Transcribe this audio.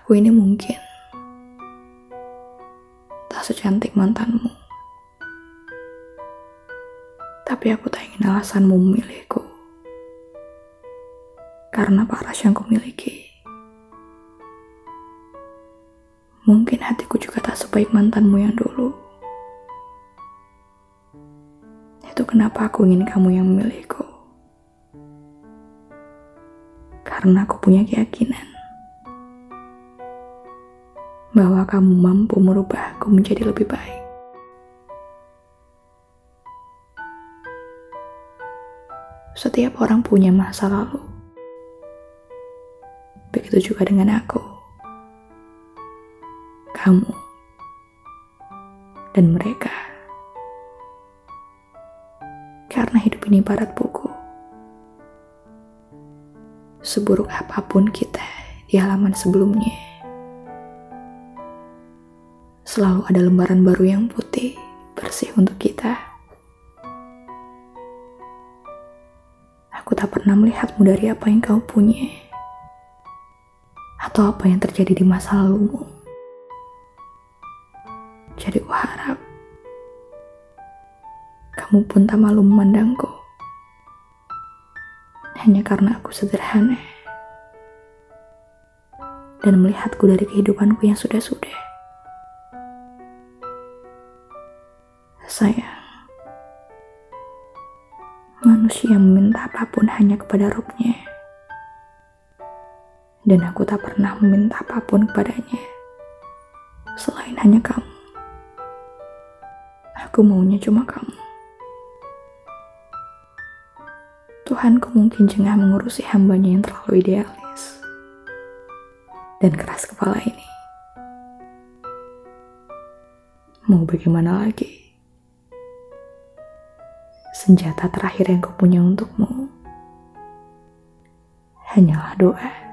Aku ini mungkin tak secantik mantanmu. Tapi aku tak ingin alasanmu memilihku. Karena paras yang kumiliki. Mungkin hatiku juga tak sebaik mantanmu yang dulu. Itu kenapa aku ingin kamu yang memilihku. Karena aku punya keyakinan bahwa kamu mampu merubahku menjadi lebih baik. Setiap orang punya masa lalu. Begitu juga dengan aku. Kamu dan mereka. Karena hidup ini barat buku. Seburuk apa pun kita di halaman sebelumnya. Selalu ada lembaran baru yang putih, bersih untuk kita. Aku tak pernah melihatmu dari apa yang kau punya, atau apa yang terjadi di masa lalumu. Jadi ku harap kamu pun tak malu memandangku, hanya karena aku sederhana dan melihatku dari kehidupanku yang sudah-sudah. Sayang, manusia meminta apa pun hanya kepada Robnya. Dan aku tak pernah meminta apa pun kepadanya. Selain hanya kamu. Aku maunya cuma kamu. Tuhanku mungkin jengah mengurusi hambanya yang terlalu idealis. Dan keras kepala ini. Mau bagaimana lagi? Senjata terakhir yang kupunya untukmu hanyalah doa.